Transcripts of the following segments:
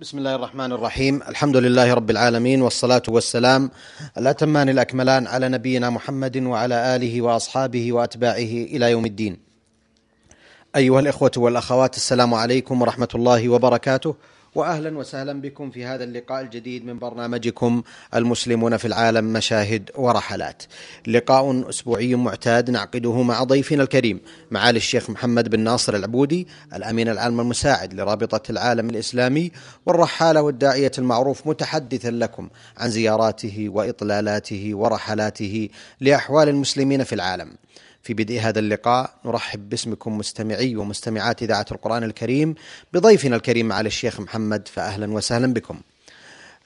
بسم الله الرحمن الرحيم الحمد لله رب العالمين والصلاة والسلام الأتمان الأكملان على نبينا محمد وعلى آله وأصحابه وأتباعه إلى يوم الدين أيها الإخوة والأخوات السلام عليكم ورحمة الله وبركاته واهلا وسهلا بكم في هذا اللقاء الجديد من برنامجكم المسلمون في العالم مشاهد ورحلات. لقاء أسبوعي معتاد نعقده مع ضيفنا الكريم معالي الشيخ محمد بن ناصر العبودي الأمين العام المساعد لرابطة العالم الإسلامي والرحالة والداعية المعروف متحدثا لكم عن زياراته وإطلالاته ورحلاته لأحوال المسلمين في العالم. في بدء هذا اللقاء. نرحب باسمكم مستمعي ومستمعات إذاعة القرآن الكريم بضيفنا الكريم معالي الشيخ محمد فأهلا وسهلا بكم.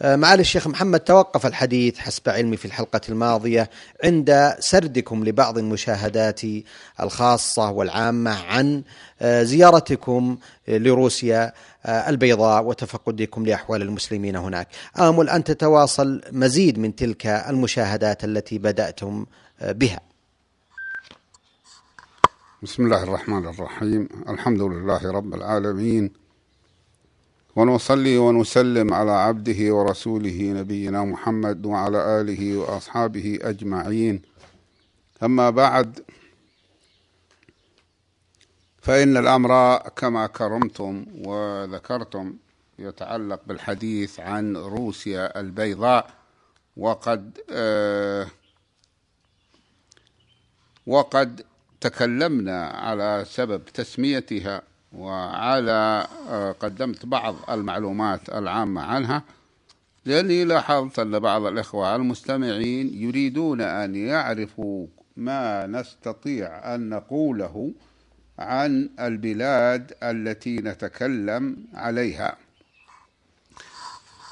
آه، معالي الشيخ محمد توقف الحديث حسب علمي في الحلقة الماضية عند سردكم لبعض المشاهدات الخاصة والعامة عن آه، زيارتكم لروسيا آه، البيضاء وتفقدكم لأحوال المسلمين هناك. آمل أن تتواصل مزيد من تلك المشاهدات التي بدأتم بها. بسم الله الرحمن الرحيم. الحمد لله رب العالمين. ونصلي ونسلم على عبده ورسوله نبينا محمد وعلى آله وأصحابه أجمعين. أما بعد فإن الأمر كما كرمتم وذكرتم يتعلق بالحديث عن روسيا البيضاء وقد آه وقد تكلمنا على سبب تسميتها وعلى آه، قدمت بعض المعلومات العامة عنها لأني لاحظت أن بعض الإخوة المستمعين يريدون أن يعرفوا ما نستطيع أن نقوله عن البلاد التي نتكلم عليها.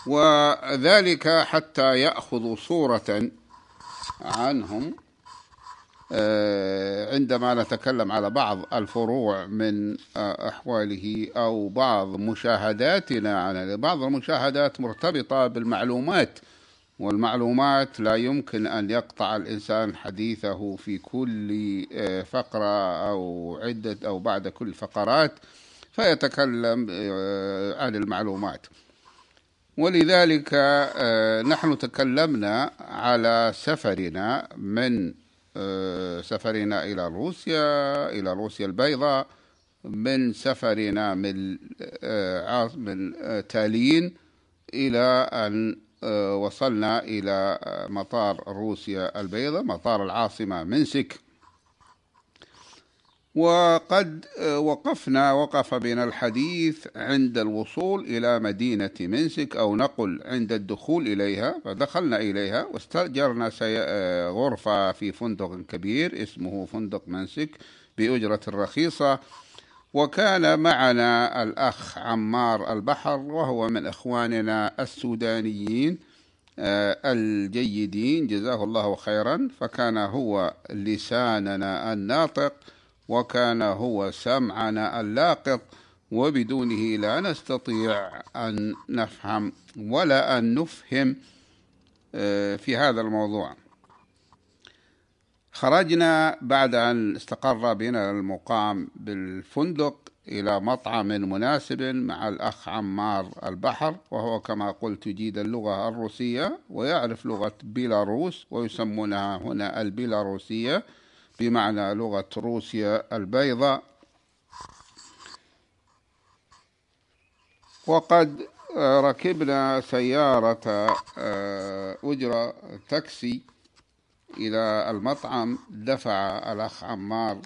وذلك حتى يأخذوا صورة عنهم. عندما نتكلم على بعض الفروع من آه، أحواله أو بعض مشاهداتنا عن بعض المشاهدات مرتبطة بالمعلومات والمعلومات لا يمكن أن يقطع الإنسان حديثه في كل آه، فقرة أو عدة أو بعد كل فقرات فيتكلم عن المعلومات. ولذلك نحن تكلمنا على سفرنا من آه، سفرنا إلى روسيا إلى روسيا البيضاء. من سفرنا من آه، من آه، تالين إلى أن وصلنا إلى مطار روسيا البيضاء مطار العاصمة منسك وقد وقفنا وقف بنا الحديث عند الوصول إلى مدينة منسك أو نقل عند الدخول إليها فدخلنا إليها واستأجرنا غرفة في فندق كبير اسمه فندق منسك بأجرة رخيصة وكان معنا الأخ عمار البحر وهو من إخواننا السودانيين آه، الجيدين جزاه الله خيرا فكان هو لساننا الناطق وكان هو سمعنا اللاقط وبدونه لا نستطيع أن نفهم ولا أن نفهم آه، في هذا الموضوع. خرجنا بعد أن استقر بنا المقام بالفندق إلى مطعم مناسب مع الأخ عمار البحر وهو كما قلت يجيد اللغة الروسية ويعرف لغة بيلاروس ويسمونها هنا البيلاروسية. بمعنى لغة روسيا البيضاء. وقد ركبنا سيارة آه، أجرة تاكسي إلى المطعم دفع الأخ عمار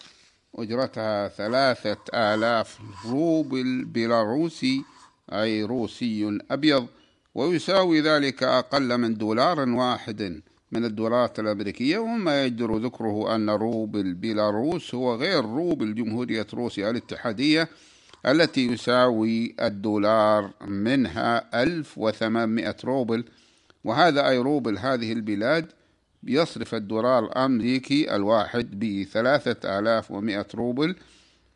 أجرتها ثلاثة آلاف روبل بيلاروسي أي روسي أبيض ويساوي ذلك أقل من دولار واحد. من الدولارات الأمريكية وما يجدر ذكره أن روبل بيلاروس هو غير روبل جمهورية روسيا الاتحادية التي يساوي الدولار منها 1800 روبل. وهذا أي روبل هذه البلاد يصرف الدولار الأمريكي الواحد آلاف ومئة روبل.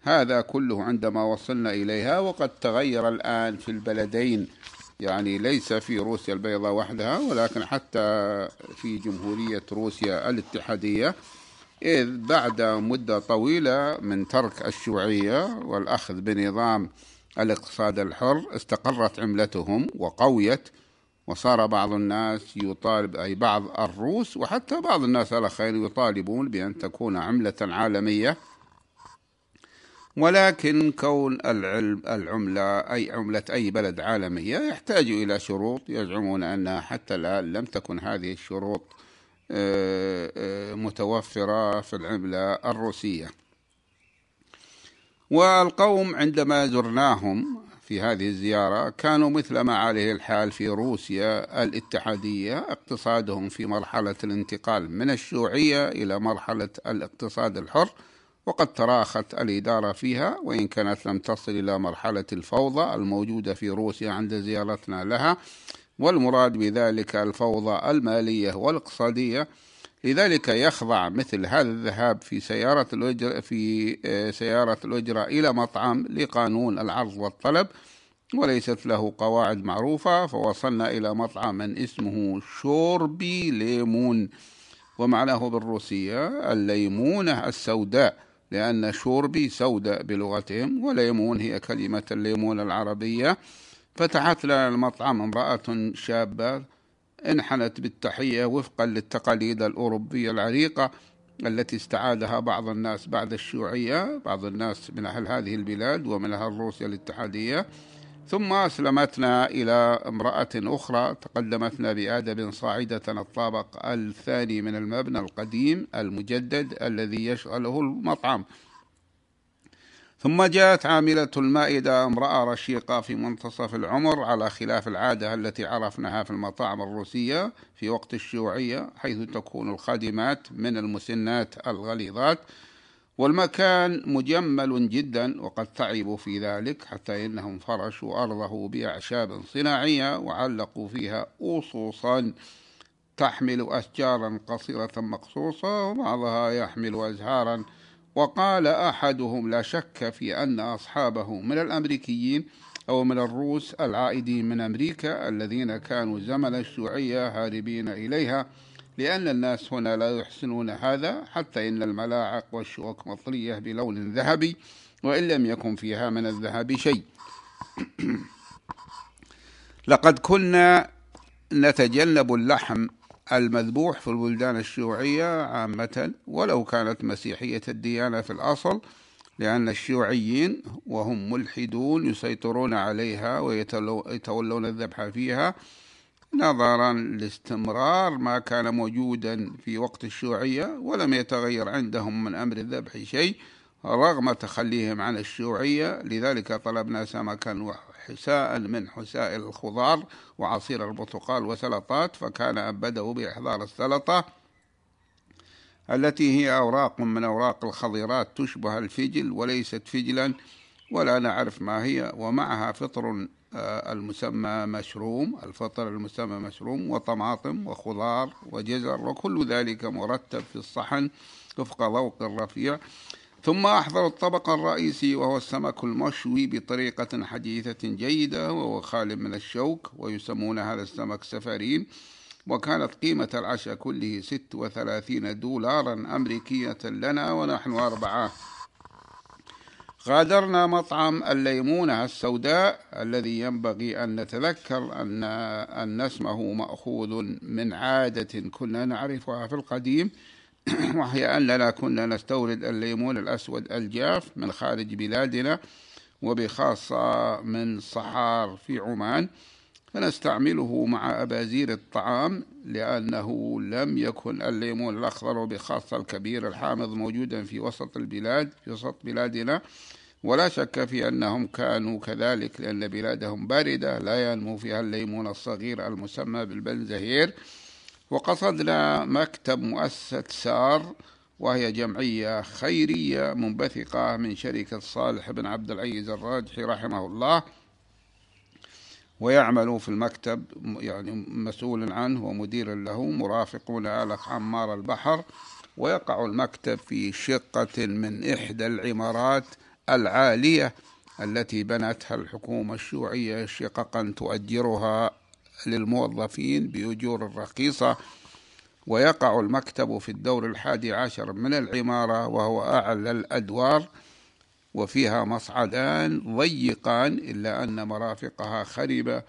هذا كله عندما وصلنا إليها وقد تغير الآن في البلدين. يعني ليس في روسيا البيضاء وحدها ولكن حتى في جمهورية روسيا الاتحادية إذ بعد مدة طويلة من ترك الشيوعية والأخذ بنظام الاقتصاد الحر استقرت عملتهم وقويت وصار بعض الناس يطالب أي بعض الروس وحتى بعض الناس الآخرين يطالبون بأن تكون عملة عالمية ولكن كون العلم العملة أي عملة أي بلد عالمية يحتاج إلى شروط يزعمون أنها حتى الآن لم تكن هذه الشروط آه، آه، متوفرة في العملة الروسية. والقوم عندما زرناهم في هذه الزيارة كانوا مثل ما عليه الحال في روسيا الاتحادية اقتصادهم في مرحلة الانتقال من الشيوعية إلى مرحلة الاقتصاد الحر. وقد تراخت الإدارة فيها وإن كانت لم تصل إلى مرحلة الفوضى الموجودة في روسيا عند زيارتنا لها. والمراد بذلك الفوضى المالية والاقتصادية. لذلك يخضع مثل هذا الذهاب في سيارة الأجرة في آه، سيارة الأجرة إلى مطعم لقانون العرض والطلب وليست له قواعد معروفة. فوصلنا إلى مطعم اسمه شوربي ليمون ومعناه بالروسية الليمونة السوداء. لأن شوربي سوداء بلغتهم وليمون هي كلمة الليمون العربية. فتحت لنا المطعم امرأة شابة انحنت بالتحية وفقا للتقاليد الأوروبية العريقة التي استعادها بعض الناس بعد الشيوعية بعض الناس من أهل هذه البلاد ومن أهل روسيا الاتحادية. ثم أسلمتنا إلى امرأة أخرى تقدمتنا بأدب صاعدة الطابق الثاني من المبنى القديم المجدد الذي يشغله المطعم. ثم جاءت عاملة المائدة امرأة رشيقة في منتصف العمر على خلاف العادة التي عرفناها في المطاعم الروسية في وقت الشيوعية حيث تكون الخادمات من المسنات الغليظات والمكان مجمل جدا وقد تعبوا في ذلك حتى إنهم فرشوا أرضه بأعشاب صناعية وعلقوا فيها أصوصا تحمل أشجارا قصيرة مقصوصة وبعضها يحمل أزهارا. وقال أحدهم لا شك في أن أصحابه من الأمريكيين أو من الروس العائدين من أمريكا الذين كانوا زمن الشيوعية هاربين إليها. لأن الناس هنا لا يحسنون هذا حتى إن الملاعق والشوك مطلية بلون ذهبي وإن لم يكن فيها من الذهب شيء. لقد كنا نتجنب اللحم المذبوح في البلدان الشيوعية عامة ولو كانت مسيحية الديانة في الأصل لأن الشيوعيين وهم ملحدون يسيطرون عليها ويتولون الذبح فيها. نظرا لاستمرار ما كان موجودا في وقت الشيوعية ولم يتغير عندهم من أمر الذبح شيء رغم تخليهم عن الشيوعية. لذلك طلبنا سمكا حساء من حساء الخضار وعصير البرتقال وسلطات فكان أبده بإحضار السلطة التي هي أوراق من أوراق الخضيرات تشبه الفجل وليست فجلا ولا نعرف ما هي ومعها فطر المسمى مشروم الفطر المسمى مشروم وطماطم وخضار وجزر وكل ذلك مرتب في الصحن وفق ذوق رفيع ثم أحضر الطبق الرئيسي وهو السمك المشوي بطريقة حديثة جيدة وهو خال من الشوك ويسمون هذا السمك سفارين. وكانت قيمة العشاء كله ست وثلاثين دولارا أمريكية لنا ونحن أربعة غادرنا مطعم الليمونة السوداء الذي ينبغي أن نتذكر أن أن اسمه مأخوذ من عادة كنا نعرفها في القديم وهي أننا كنا نستورد الليمون الأسود الجاف من خارج بلادنا وبخاصة من صحار في عمان. فنستعمله مع أبازير الطعام لأنه لم يكن الليمون الأخضر وبخاصة الكبير الحامض موجودا في وسط البلاد في وسط بلادنا. ولا شك في أنهم كانوا كذلك لأن بلادهم باردة لا ينمو فيها الليمون الصغير المسمى بالبنزهير. وقصدنا مكتب مؤسسة سار وهي جمعية خيرية منبثقة من شركة صالح بن عبد العزيز الراجحي رحمه الله. ويعمل في المكتب يعني مسؤول عنه ومدير له مرافقون آل عمار البحر ويقع المكتب في شقة من إحدى العمارات العالية التي بنتها الحكومة الشيوعية شققا تؤجرها للموظفين بأجور رخيصة. ويقع المكتب في الدور الحادي عشر من العمارة وهو أعلى الأدوار. وفيها مصعدان ضيقان إلا أن مرافقها خربة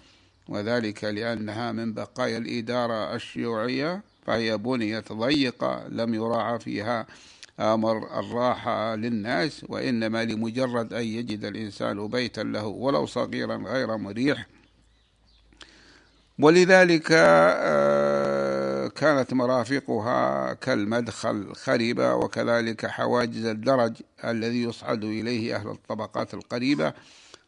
وذلك لأنها من بقايا الإدارة الشيوعية فهي بنيت ضيقة لم يراعى فيها أمر الراحة للناس وإنما لمجرد أن يجد الإنسان بيتا له ولو صغيرا غير مريح. ولذلك آه، كانت مرافقها كالمدخل خربة وكذلك حواجز الدرج الذي يصعد إليه أهل الطبقات القريبة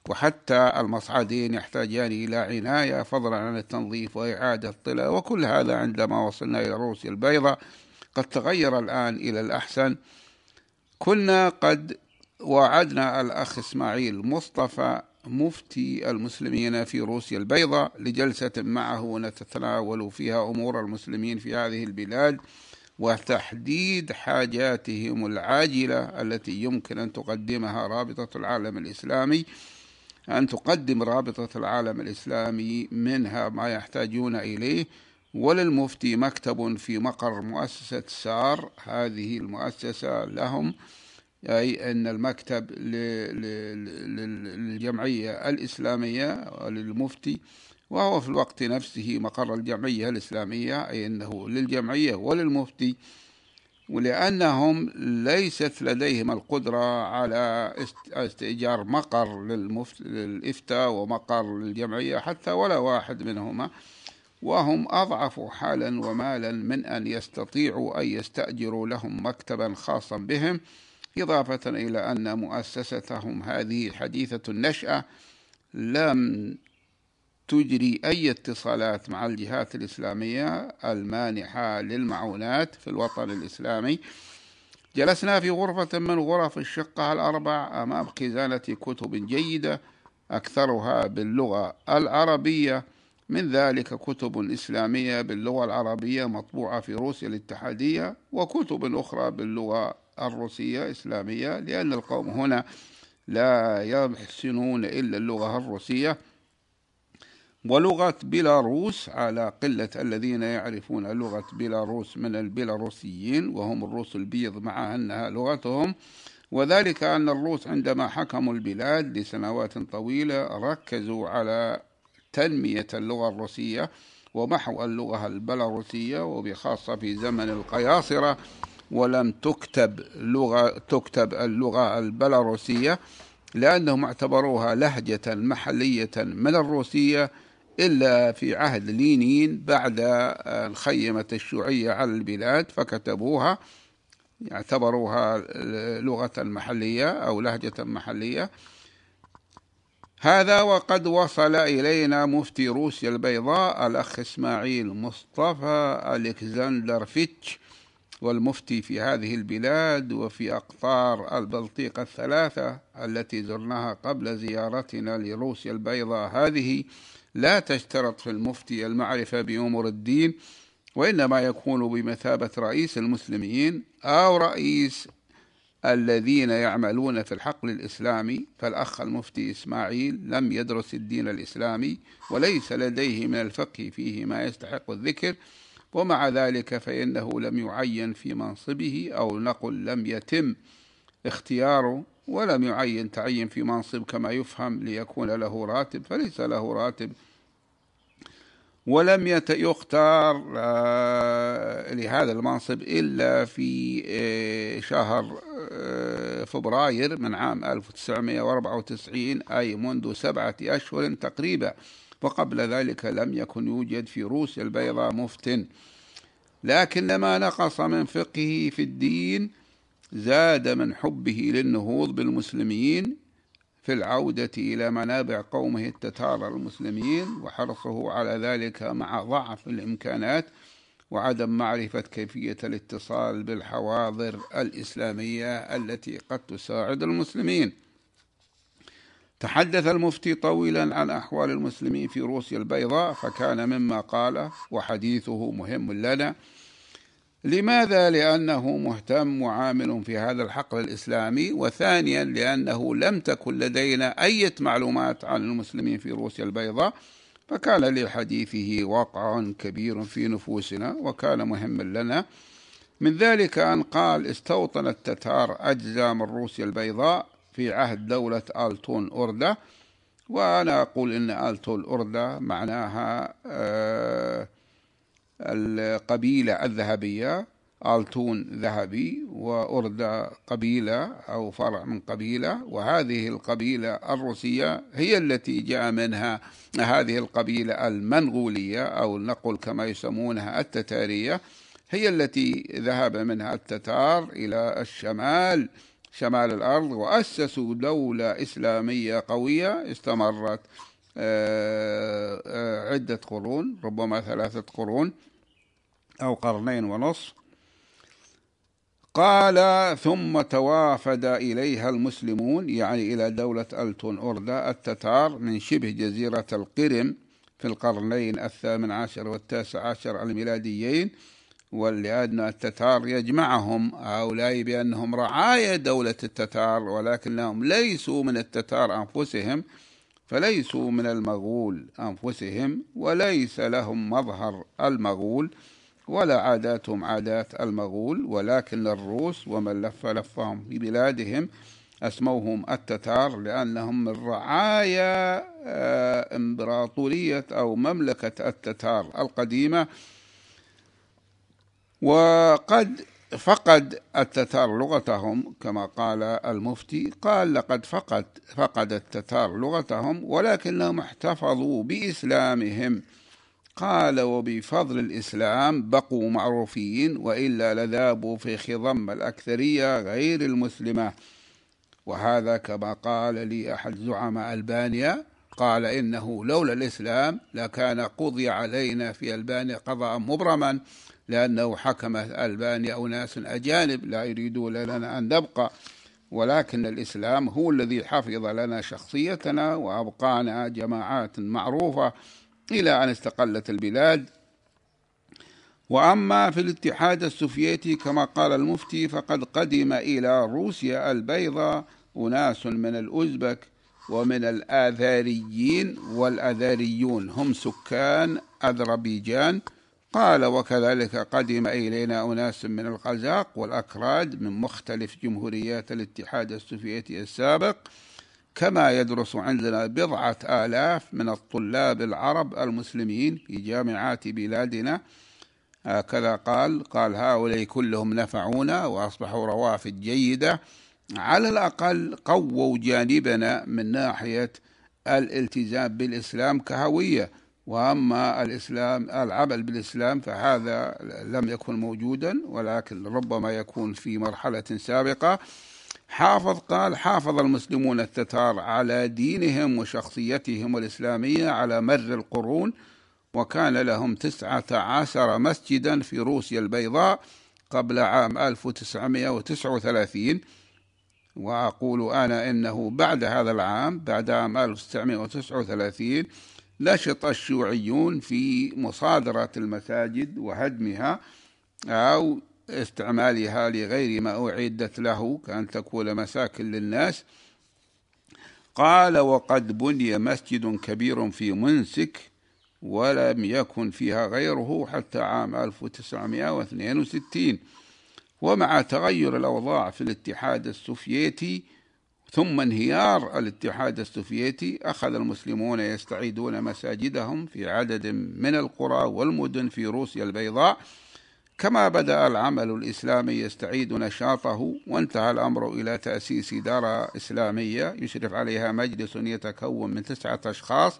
وحتى المصعدين يحتاجان إلى عناية فضلا عن التنظيف وإعادة الطلاء وكل هذا عندما وصلنا إلى روسيا البيضاء قد تغير الآن إلى الأحسن. كنا قد وعدنا الأخ إسماعيل مصطفى مفتي المسلمين في روسيا البيضاء لجلسة معه نتناول فيها أمور المسلمين في هذه البلاد وتحديد حاجاتهم العاجلة التي يمكن أن تقدمها رابطة العالم الإسلامي أن تقدم رابطة العالم الإسلامي منها ما يحتاجون إليه. وللمفتي مكتب في مقر مؤسسة سار هذه المؤسسة لهم أي أن المكتب للجمعية الإسلامية للمفتي وهو في الوقت نفسه مقر الجمعية الإسلامية أي أنه للجمعية وللمفتي ولأنهم ليست لديهم القدرة على استئجار مقر للإفتاء ومقر للجمعية حتى ولا واحد منهما وهم أضعف حالا ومالا من أن يستطيعوا أن يستأجروا لهم مكتبا خاصا بهم إضافة إلى أن مؤسستهم هذه حديثة النشأة لم تجري أي اتصالات مع الجهات الإسلامية المانحة للمعونات في الوطن الإسلامي. جلسنا في غرفة من غرف الشقة الأربع أمام خزانة كتب جيدة أكثرها باللغة العربية. من ذلك كتب إسلامية باللغة العربية مطبوعة في روسيا الاتحادية وكتب أخرى باللغة الروسية إسلامية لأن القوم هنا لا يحسنون إلا اللغة الروسية. ولغة بيلاروس على قلة الذين يعرفون لغة بيلاروس من البيلاروسيين وهم الروس البيض مع أنها لغتهم. وذلك أن الروس عندما حكموا البلاد لسنوات طويلة ركزوا على تنمية اللغة الروسية ومحو اللغة البلاروسية وبخاصة في زمن القياصرة. ولم تكتب لغة تكتب اللغة البلاروسية لأنهم اعتبروها لهجة محلية من الروسية إلا في عهد لينين بعد أن خيمت الشيوعية على البلاد فكتبوها اعتبروها لغة محلية أو لهجة محلية. هذا وقد وصل إلينا مفتي روسيا البيضاء الأخ إسماعيل مصطفى ألكسندر فيتش والمفتي في هذه البلاد وفي أقطار البلطيق الثلاثة التي زرناها قبل زيارتنا لروسيا البيضاء. هذه لا تشترط في المفتي المعرفة بأمور الدين وإنما يكون بمثابة رئيس المسلمين أو رئيس الذين يعملون في الحقل الإسلامي. فالأخ المفتي إسماعيل لم يدرس الدين الإسلامي وليس لديه من الفقه فيه ما يستحق الذكر. ومع ذلك فإنه لم يعين في منصبه أو نقل لم يتم اختياره ولم يعين تعين في منصب كما يفهم ليكون له راتب فليس له راتب. ولم يختار آه، لهذا المنصب إلا في آه، شهر آه، فبراير من عام 1994 أي منذ سبعة أشهر تقريبا. وقبل ذلك لم يكن يوجد في روسيا البيضاء مفتن لكن ما نقص من فقهه في الدين زاد من حبه للنهوض بالمسلمين في العودة إلى منابع قومه التتار المسلمين وحرصه على ذلك مع ضعف الإمكانات وعدم معرفة كيفية الاتصال بالحواضر الإسلامية التي قد تساعد المسلمين. تحدث المفتي طويلا عن أحوال المسلمين في روسيا البيضاء فكان مما قال وحديثه مهم لنا لماذا؟ لأنه مهتم وعامل في هذا الحقل الإسلامي وثانيا لأنه لم تكن لدينا أي معلومات عن المسلمين في روسيا البيضاء فكان لحديثه وقع كبير في نفوسنا وكان مهما لنا من ذلك أن قال استوطن التتار أجزاء من روسيا البيضاء في عهد دولة آلتون أوردة وأنا أقول إن آلتون أوردة معناها آه، القبيلة الذهبية آلتون ذهبي وأردى قبيلة أو فرع من قبيلة وهذه القبيلة الروسية هي التي جاء منها هذه القبيلة المنغولية أو نقول كما يسمونها التتارية هي التي ذهب منها التتار إلى الشمال. شمال الأرض وأسسوا دولة إسلامية قوية استمرت آه، آه، عدة قرون ربما ثلاثة قرون أو قرنين ونصف. قال ثم توافد إليها المسلمون يعني إلى دولة ألتون أوردا التتار من شبه جزيرة القرم في القرنين الثامن عشر والتاسع عشر الميلاديين. ولأن التتار يجمعهم. هؤلاء بأنهم رعايا دولة التتار ولكنهم ليسوا من التتار أنفسهم فليسوا من المغول أنفسهم وليس لهم مظهر المغول ولا عاداتهم عادات المغول ولكن الروس ومن لف لفهم في بلادهم أسموهم التتار لأنهم من رعايا آه، إمبراطورية أو مملكة التتار القديمة. وقد فقد التتار لغتهم كما قال المفتي قال لقد فقد فقد التتار لغتهم ولكنهم احتفظوا بإسلامهم. قال وبفضل الإسلام بقوا معروفين وإلا لذابوا في خضم الأكثرية غير المسلمة. وهذا كما قال لي أحد زعماء ألبانيا قال إنه لولا الإسلام لكان قضي علينا في ألبانيا قضاء مبرما. لأنه حكم ألبانيا أناس أجانب لا يريدون لنا أن نبقى ولكن الإسلام هو الذي حفظ لنا شخصيتنا وأبقانا جماعات معروفة إلى أن استقلت البلاد. وأما في الاتحاد السوفيتي كما قال المفتي فقد قدم إلى روسيا البيضاء أناس من الأوزبك ومن الآذاريين والأذاريون هم سكان أذربيجان. قال وكذلك قدم إلينا أناس من القزاق والأكراد من مختلف جمهوريات الاتحاد السوفيتي السابق كما يدرس عندنا بضعة آلاف من الطلاب العرب المسلمين في جامعات بلادنا. هكذا قال قال هؤلاء كلهم نفعونا وأصبحوا روافد جيدة. على الأقل قووا جانبنا من ناحية الالتزام بالإسلام كهوية. وأما الإسلام العمل بالإسلام فهذا لم يكن موجودا ولكن ربما يكون في مرحلة سابقة. حافظ قال حافظ المسلمون التتار على دينهم وشخصيتهم الإسلامية على مر القرون وكان لهم تسعة عشر مسجدا في روسيا البيضاء قبل عام 1939 وأقول أنا إنه بعد هذا العام بعد عام 1939 نشط الشيوعيون في مصادرة المساجد وهدمها أو استعمالها لغير ما أعدت له كأن تكون مساكن للناس. قال وقد بني مسجد كبير في منسك ولم يكن فيها غيره حتى عام 1962 ومع تغير الأوضاع في الاتحاد السوفيتي ثم انهيار الاتحاد السوفيتي أخذ المسلمون يستعيدون مساجدهم في عدد من القرى والمدن في روسيا البيضاء. كما بدأ العمل الإسلامي يستعيد نشاطه وانتهى الأمر إلى تأسيس دار إسلامية يشرف عليها مجلس يتكون من تسعة أشخاص.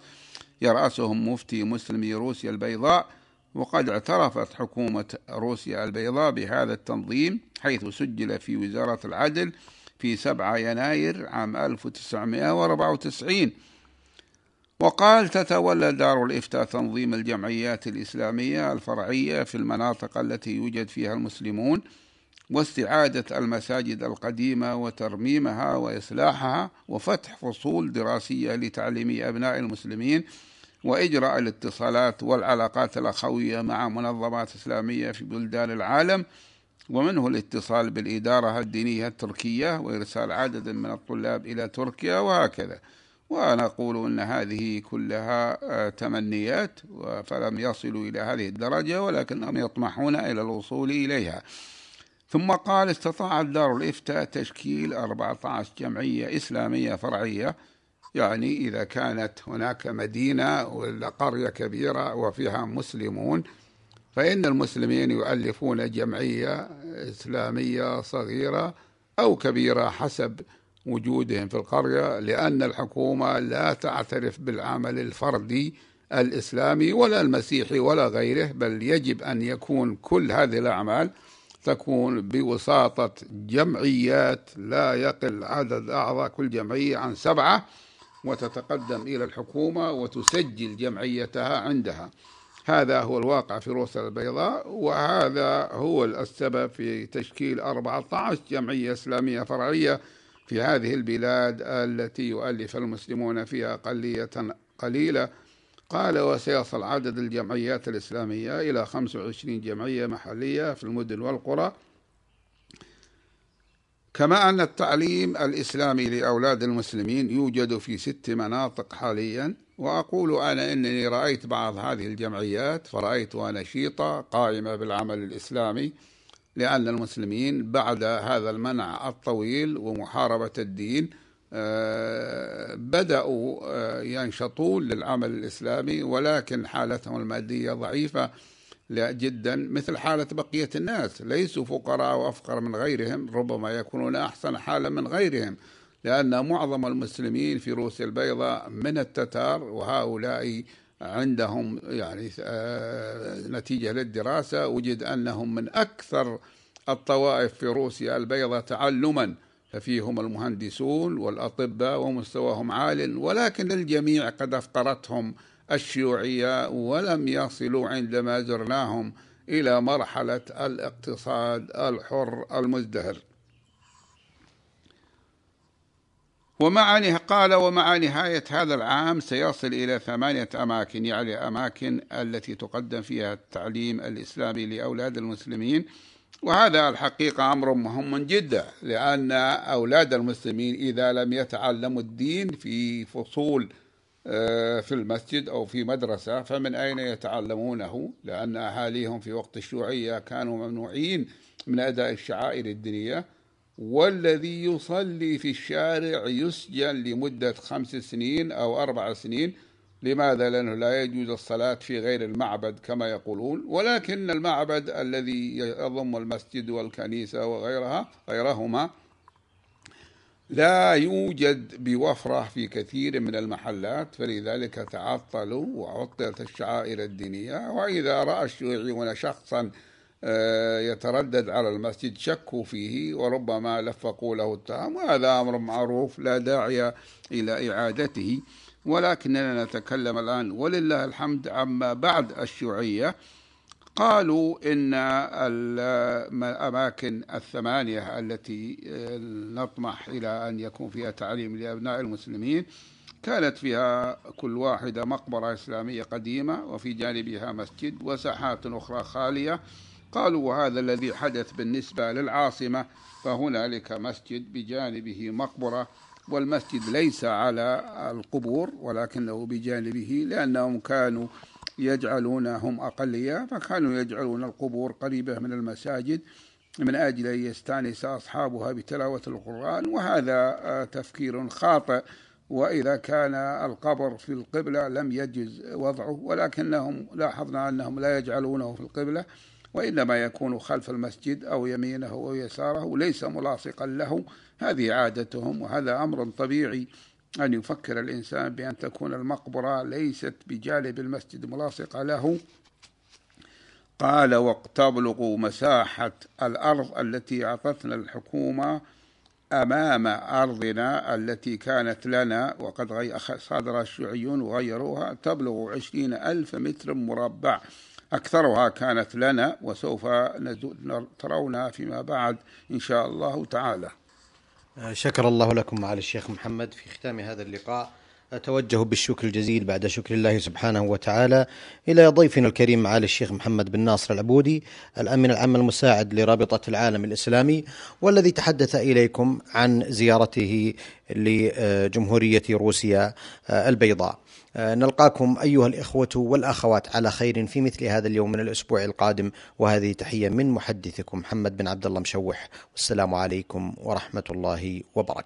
يرأسهم مفتي مسلمي روسيا البيضاء وقد اعترفت حكومة روسيا البيضاء بهذا التنظيم حيث سجل في وزارة العدل في 7 يناير عام 1994 وقال تتولى دار الإفتاء تنظيم الجمعيات الإسلامية الفرعية في المناطق التي يوجد فيها المسلمون واستعادة المساجد القديمة وترميمها وإصلاحها وفتح فصول دراسية لتعليم أبناء المسلمين وإجراء الاتصالات والعلاقات الأخوية مع منظمات إسلامية في بلدان العالم. ومنه الاتصال بالإدارة الدينية التركية وإرسال عدد من الطلاب إلى تركيا وهكذا. ونقول أن هذه كلها آه، تمنيات فلم يصلوا إلى هذه الدرجة ولكنهم يطمحون إلى الوصول إليها. ثم قال استطاعت دار الإفتاء تشكيل 14 جمعية إسلامية فرعية. يعني إذا كانت هناك مدينة ولا قرية كبيرة وفيها مسلمون فإن المسلمين يؤلفون جمعية إسلامية صغيرة أو كبيرة حسب وجودهم في القرية لأن الحكومة لا تعترف بالعمل الفردي الإسلامي ولا المسيحي ولا غيره بل يجب أن يكون كل هذه الأعمال تكون بوساطة جمعيات لا يقل عدد أعضاء كل جمعية عن سبعة وتتقدم إلى الحكومة وتسجل جمعيتها عندها. هذا هو الواقع في روسيا البيضاء وهذا هو السبب في تشكيل 14 جمعية إسلامية فرعية في هذه البلاد التي يؤلف المسلمون فيها قلية قليلة. قال وسيصل عدد الجمعيات الإسلامية إلى 25 جمعية محلية في المدن والقرى. كما أن التعليم الإسلامي لأولاد المسلمين يوجد في ست مناطق حاليا. وأقول أنا إنني رأيت بعض هذه الجمعيات فرأيتها نشيطة قائمة بالعمل الإسلامي لأن المسلمين بعد هذا المنع الطويل ومحاربة الدين آه، بدأوا آه، ينشطون للعمل الإسلامي ولكن حالتهم المادية ضعيفة جدا مثل حالة بقية الناس. ليسوا فقراء وأفقر من غيرهم ربما يكونون أحسن حالا من غيرهم. لأن معظم المسلمين في روسيا البيضاء من التتار وهؤلاء عندهم يعني آه، نتيجة للدراسة. وجد أنهم من أكثر الطوائف في روسيا البيضاء تعلما ففيهم المهندسون والأطباء ومستواهم عال. ولكن الجميع قد أفقرتهم الشيوعية ولم يصلوا عندما زرناهم إلى مرحلة الاقتصاد الحر المزدهر. ومع قال ومع نهاية هذا العام سيصل إلى ثمانية أماكن يعني أماكن التي تقدم فيها التعليم الإسلامي لأولاد المسلمين. وهذا الحقيقة أمر مهم جدا لأن أولاد المسلمين إذا لم يتعلموا الدين في فصول آه، في المسجد أو في مدرسة فمن أين يتعلمونه؟ لأن أهاليهم في وقت الشيوعية كانوا ممنوعين من أداء الشعائر الدينية. والذي يصلي في الشارع يسجن لمدة خمس سنين أو أربع سنين. لماذا؟ لأنه لا يجوز الصلاة في غير المعبد كما يقولون. ولكن المعبد الذي يضم المسجد والكنيسة وغيرها غيرهما لا يوجد بوفرة في كثير من المحلات. فلذلك تعطلوا وعطلت الشعائر الدينية. وإذا رأى الشيوعيون شخصا يتردد على المسجد شكوا فيه وربما لفقوا له التهم وهذا أمر معروف لا داعي إلى إعادته. ولكننا نتكلم الآن ولله الحمد عما بعد الشيوعية. قالوا إن الأماكن الثمانية التي نطمح إلى أن يكون فيها تعليم لأبناء المسلمين كانت فيها كل واحدة مقبرة إسلامية قديمة وفي جانبها مسجد وساحات أخرى خالية. قالوا وهذا الذي حدث بالنسبة للعاصمة فهنالك مسجد بجانبه مقبرة والمسجد ليس على القبور ولكنه بجانبه لأنهم كانوا يجعلونهم أقلية فكانوا يجعلون القبور قريبة من المساجد من أجل أن يستأنس أصحابها بتلاوة القرآن وهذا تفكير خاطئ. وإذا كان القبر في القبلة لم يجز وضعه ولكنهم لاحظنا أنهم لا يجعلونه في القبلة وإنما يكون خلف المسجد أو يمينه أو يساره ليس ملاصقا له. هذه عادتهم وهذا أمر طبيعي أن يفكر الإنسان بأن تكون المقبرة ليست بجانب المسجد ملاصقة له. قال وتبلغ مساحة الأرض التي أعطتنا الحكومة أمام أرضنا التي كانت لنا. وقد صادر الشيوعيون وغيروها تبلغ عشرين ألف متر مربع. أكثرها كانت لنا وسوف ترونها فيما بعد إن شاء الله تعالى. شكر الله لكم معالي الشيخ محمد في ختام هذا اللقاء. أتوجه بالشكر الجزيل بعد شكر الله سبحانه وتعالى إلى ضيفنا الكريم معالي الشيخ محمد بن ناصر العبودي الأمين العام المساعد لرابطة العالم الإسلامي والذي تحدث إليكم عن زيارته لجمهورية روسيا البيضاء. نلقاكم أيها الإخوة والأخوات على خير في مثل هذا اليوم من الأسبوع القادم. وهذه تحية من محدثكم محمد بن عبد الله مشوح. والسلام عليكم ورحمة الله وبركاته.